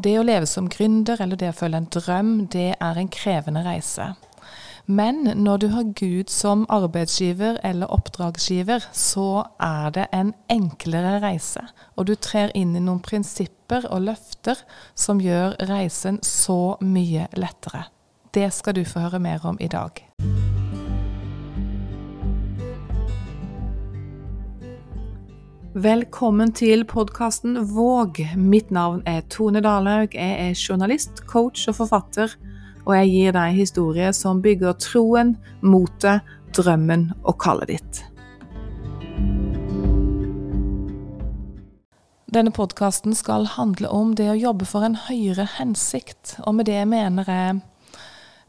Det å leve som gründer eller det å følge en drøm, det er en krevende reise. Men når du har Gud som arbeidsgiver eller oppdragsgiver, så er det en enklere reise. Og du trer inn i noen prinsipper og løfter som gjør reisen så mye lettere. Det skal du få høre mer om i dag. Velkommen til podkasten Våg. Mitt navn er Tone Dalhaug. Jeg er journalist, coach og forfatter, og jeg gir deg historier som bygger troen, motet, drømmen og kallet ditt. Denne podkasten skal handle om det å jobbe for en høyere hensikt, og med det mener jeg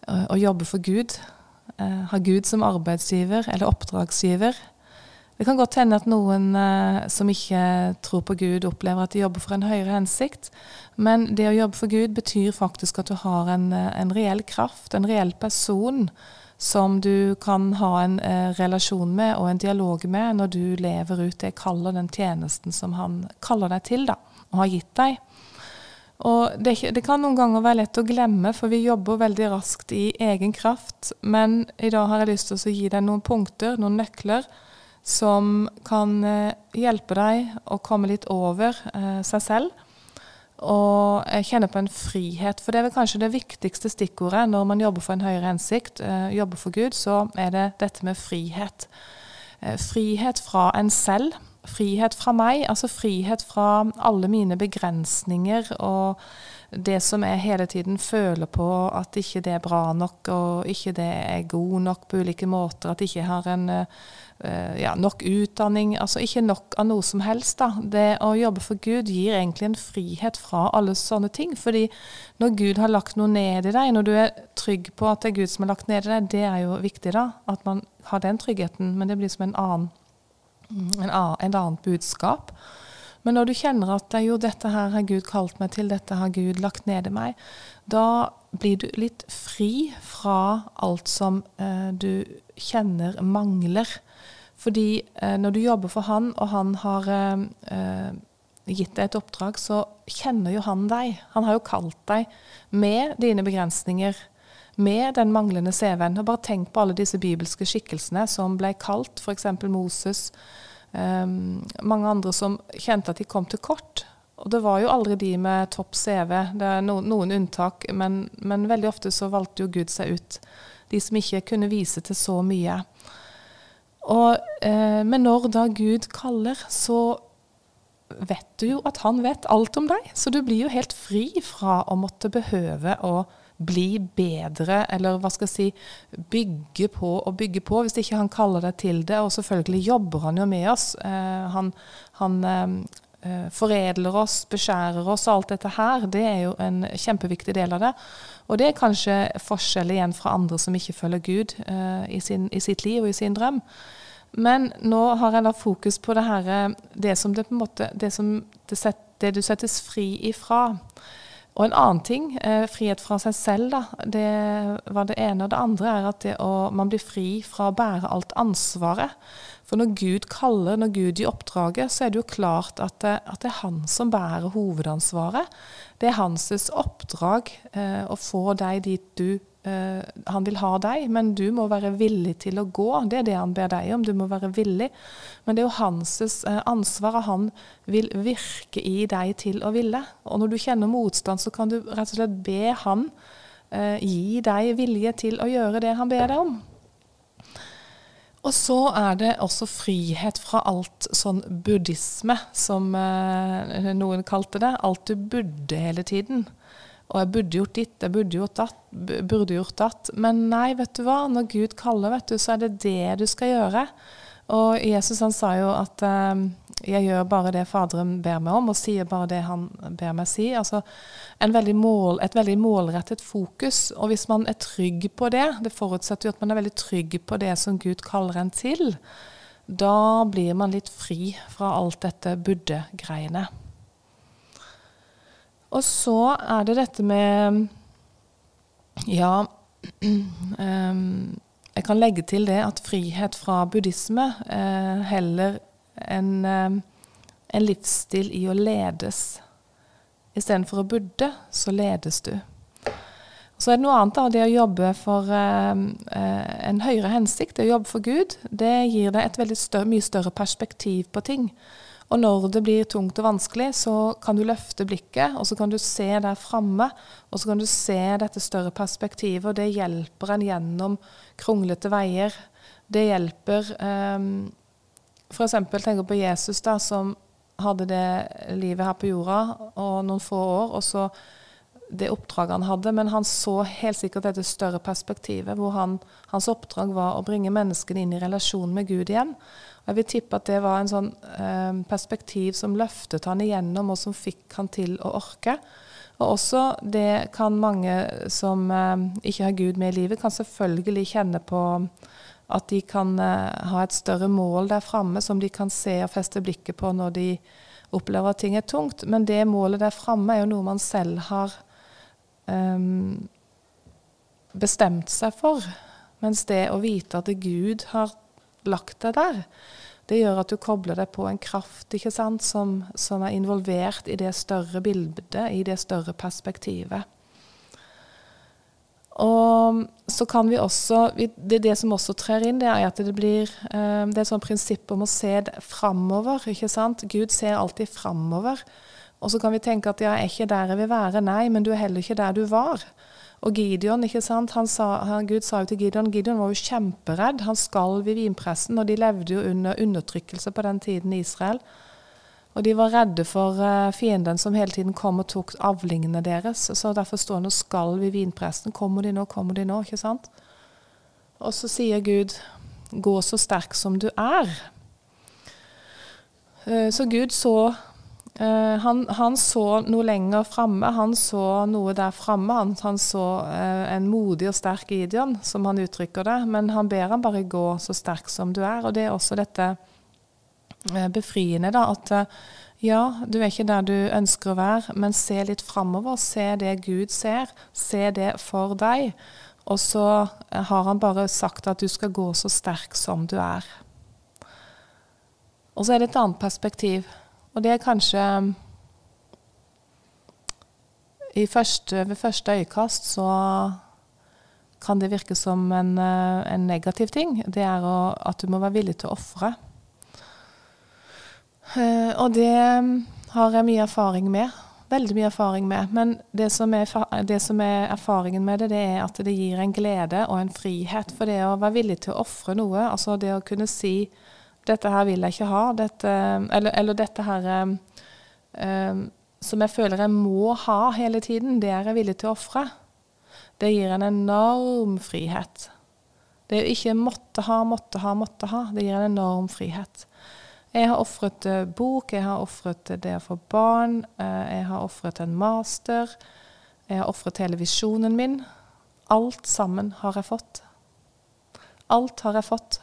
eh, å jobbe for Gud. Eh, ha Gud som arbeidsgiver eller oppdragsgiver det kan godt hende at noen eh, som ikke tror på Gud, opplever at de jobber for en høyere hensikt. Men det å jobbe for Gud betyr faktisk at du har en, eh, en reell kraft, en reell person som du kan ha en eh, relasjon med og en dialog med når du lever ut det kaller den tjenesten som han kaller deg til, da, og har gitt deg. Og det, det, kan noen ganger være lett å glemme, for vi jobber veldig raskt i egen kraft. Men i dag har jeg lyst til å gi deg noen punkter, noen nøkler, som kan eh, hjelpe deg å komme litt over eh, seg selv. Og kjenne på en frihet. For det er vel kanskje det viktigste stikkordet når man jobber for en høyere hensikt, eh, jobber for Gud, så er det dette med frihet. frihet fra en selv. Frihet fra meg, altså frihet fra alle mine begrensninger og det som jeg hele tiden føler på at ikke det er bra nok, og ikke det er god nok på ulike måter, at jeg ikke har en Eh, ja, nok utdanning, altså ikke nok av noe som helst. da. Det å jobbe for Gud gir egentlig en frihet fra alle sånne ting. fordi når Gud har lagt noe ned i deg, når du er trygg på at det er Gud som har lagt ned i deg, det er jo viktig, da. At man har den tryggheten. Men det blir som en annen, en annen, en annen budskap. Men når du kjenner at jo, dette her har Gud kalt meg til, dette har Gud lagt ned i meg, da blir du litt fri fra alt som eh, du kjenner mangler. Fordi eh, når du jobber for han, og han har eh, eh, gitt deg et oppdrag, så kjenner jo han deg. Han har jo kalt deg med dine begrensninger, med den manglende CV-en. Bare tenk på alle disse bibelske skikkelsene som ble kalt, f.eks. Moses. Um, mange andre som kjente at de kom til kort. Og det var jo aldri de med topp CV. Det er no, noen unntak, men, men, veldig ofte så valgte jo Gud seg ut. De som ikke kunne vise til så mye. Og, eh, men når da Gud kaller, så vet du jo at han vet alt om deg. Så du blir jo helt fri fra å måtte behøve å bli bedre, eller hva skal jeg si, bygge på og bygge på, hvis ikke han kaller deg til det. Og selvfølgelig jobber han jo med oss. Eh, han, han eh, eh foredler oss, beskjærer oss, alt dette her. Det er jo en kjempeviktig del av det. Og det er kanskje forskjell igjen fra andre som ikke følger Gud eh, i, sin, i, sitt liv og i sin drøm. Men nå har jeg da fokus på det her, eh, det som det på en måte, det, som det, set, det du settes fri ifra. Og en annen ting, eh, frihet fra seg selv, da, det var det ene. Og det andre er at å, man blir fri fra å bære alt ansvaret. For når Gud kaller, når Gud gir oppdraget, så er det jo klart at det, at det er han som bærer hovedansvaret. Det er hans oppdrag eh, å få deg dit du eh, Han vil ha deg, men du må være villig til å gå. Det er det han ber deg om. Du må være villig. Men det er jo hans eh, ansvar, og han vil virke i deg til å ville. Og når du kjenner motstand, så kan du rett og slett be han uh, gi deg vilje til å gjøre det han ber deg om. Og så er det også frihet fra alt sånn buddhisme, som uh, noen kalte det. Alt du burde hele tiden. Og jeg burde gjort ditt, jeg burde gjort datt, burde gjort datt. Men nei, vet du hva. Når Gud kaller, vet du, så er det det du skal gjøre. Og Jesus han sa jo at eh, jeg gjør bare det Faderen ber meg om, og sier bare det han ber meg si. Altså veldig mål, et veldig målrettet fokus. Og hvis man er trygg på det, det forutsetter jo at man er veldig trygg på det som Gud kaller en til, da blir man litt fri fra alt dette burde-greiene. Og så er det dette med Ja um, Jeg kan legge til det at frihet fra buddhisme uh, heller en, eh, en livsstil i å ledes. Istedenfor å budde, så ledes du. Så er det noe annet, da. Det å jobbe for eh, en høyere hensikt, det å jobbe for Gud, det gir deg et større, mye større perspektiv på ting. Og når det blir tungt og vanskelig, så kan du løfte blikket, og så kan du se der framme, og så kan du se dette større perspektivet, og det hjelper en gjennom kronglete veier. Det hjelper um, F.eks. tenker på Jesus, da, som hadde det livet her på jorda og noen få år, og så det oppdraget han hadde, men han så helt sikkert dette større perspektivet, hvor han, hans oppdrag var å bringe menneskene inn i relasjon med Gud igjen. Og jeg vil tippe at det var en sånn eh, perspektiv som løftet han igjennom, og som fikk han til å orke. Og også det kan mange som eh, ikke har Gud med i livet, kan selvfølgelig kjenne på at de kan eh, ha et større mål der framme som de kan se og feste blikket på når de opplever at ting er tungt. Men det målet der framme er jo noe man selv har um, bestemt seg for. Mens det å vite at Gud har lagt det der, det gjør at du kobler deg på en kraft sant, som, som er involvert i det større bildet, i det større perspektivet. Og så kan vi også, det, det som også trer inn, det er at det blir eh, det er et sånt prinsipp om å se framover. Gud ser alltid framover. Og så kan vi tenke at ja, jeg er ikke der jeg vil være. Nei, men du er heller ikke der du var. Og Gideon, ikke sant? Han sa, han, Gud sa jo til Gideon Gideon var jo kjemperedd. Han skalv i vinpressen, og de levde jo under undertrykkelse på den tiden i Israel. Og de var redde for uh, fienden som hele tiden kom og tok avlingene deres. Så derfor står han og skalv i vinpressen. Kommer de nå, kommer de nå? ikke sant? Og så sier Gud, gå så sterk som du er. Uh, så Gud så Uh, han, han, så noe lenger framme. Han så noe der framme. Han, han, så uh, en modig og sterk Gideon, som han uttrykker det. Men han ber han bare gå så sterk som du er. Og det er også dette uh, befriende, da. At ja, du er ikke der du ønsker å være, men se litt framover. Se det Gud ser. Se det for deg. Og så har han bare sagt at du skal gå så sterk som du er. Og så er det et annet perspektiv. Og det er kanskje første, Ved første øyekast så kan det virke som en, eh, en negativ ting. Det er å, at du må være villig til å ofre. Uh, og det har jeg mye erfaring med. Veldig mye erfaring med. Men det som, er, det som, er, erfaringen med det, det er at det gir en glede og en frihet. For det å være villig til å ofre noe, altså det å kunne si dette her vil jeg ikke ha. Dette, eller, eller, dette her um, som jeg føler jeg må ha hele tiden, det er jeg villig til å ofre. Det gir en enorm frihet. Det er ikke måtte ha, måtte ha, måtte ha. Det gir en enorm frihet. Jeg har ofret uh, bok, jeg har ofret det å få barn, jeg har ofret en master, jeg har ofret hele visjonen min. Alt sammen har jeg fått. Alt har jeg fått.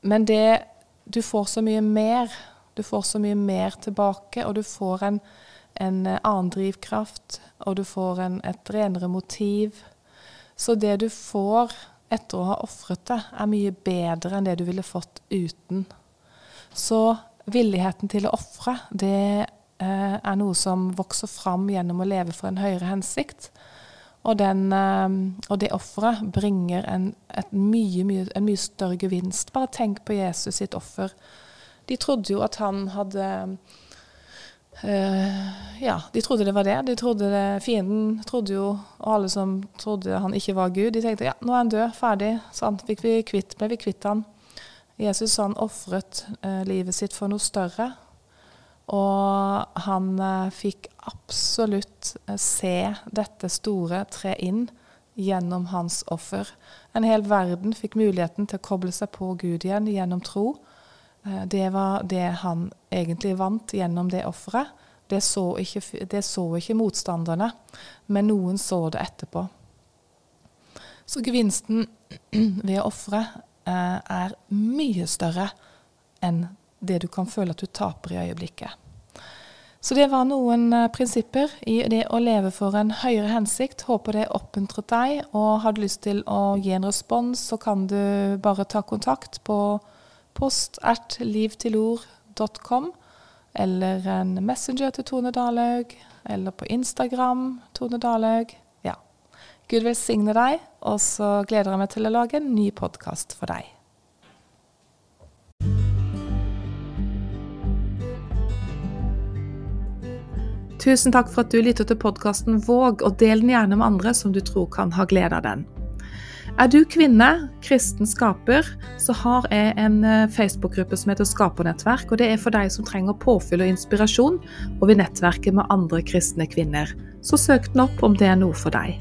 Men det Du får så mye mer. Du får så mye mer tilbake, og du får en, en annen drivkraft, og du får en, et renere motiv. Så det du får etter å ha ofret det, er mye bedre enn det du ville fått uten. Så villigheten til å ofre, det eh, er noe som vokser fram gjennom å leve for en høyere hensikt. Og, den, ehm, og det offeret bringer en, mye, mye, en mye større gevinst. Bare tenk på Jesus sitt offer. De trodde jo at han hadde Uh, ja, de trodde det var det. De trodde det, Fienden trodde jo, og alle som trodde han ikke var Gud, de tenkte ja, nå er han død, ferdig. Sånn fikk vi kvitt, ble vi kvitt han. Jesus han ofret uh, livet sitt for noe større. Og han eh, fikk absolutt eh, se dette store tre inn gjennom hans offer. En hel verden fikk muligheten til å koble seg på Gud igjen gjennom tro. Eh, det var det han egentlig vant gjennom det offeret. Det, det, så ikke motstanderne, men noen så det etterpå. Så gevinsten ved å ofre er mye større enn det du kan føle at du taper i øyeblikket. Så det var noen uh, prinsipper i det å leve for en høyere hensikt. Håper det oppmuntret deg. Og har du lyst til å gi en respons, så kan du bare ta kontakt på post.livtilord.com, eller en messenger til Tone Dalhaug, eller på Instagram Tone Dalhaug. Ja. Gud velsigne deg, og så gleder jeg meg til å lage en ny podkast for deg. Tusen takk for at du lytter til podkasten Våg, og del den gjerne med andre som du tror kan ha glede av den. Er du kvinne, kristen skaper, så har jeg en eh, Facebook-gruppe som heter Skapernettverk. og Det er for deg som trenger påfyll og inspirasjon, og vil nettverke med andre kristne kvinner. Så søk den opp om det er noe for deg.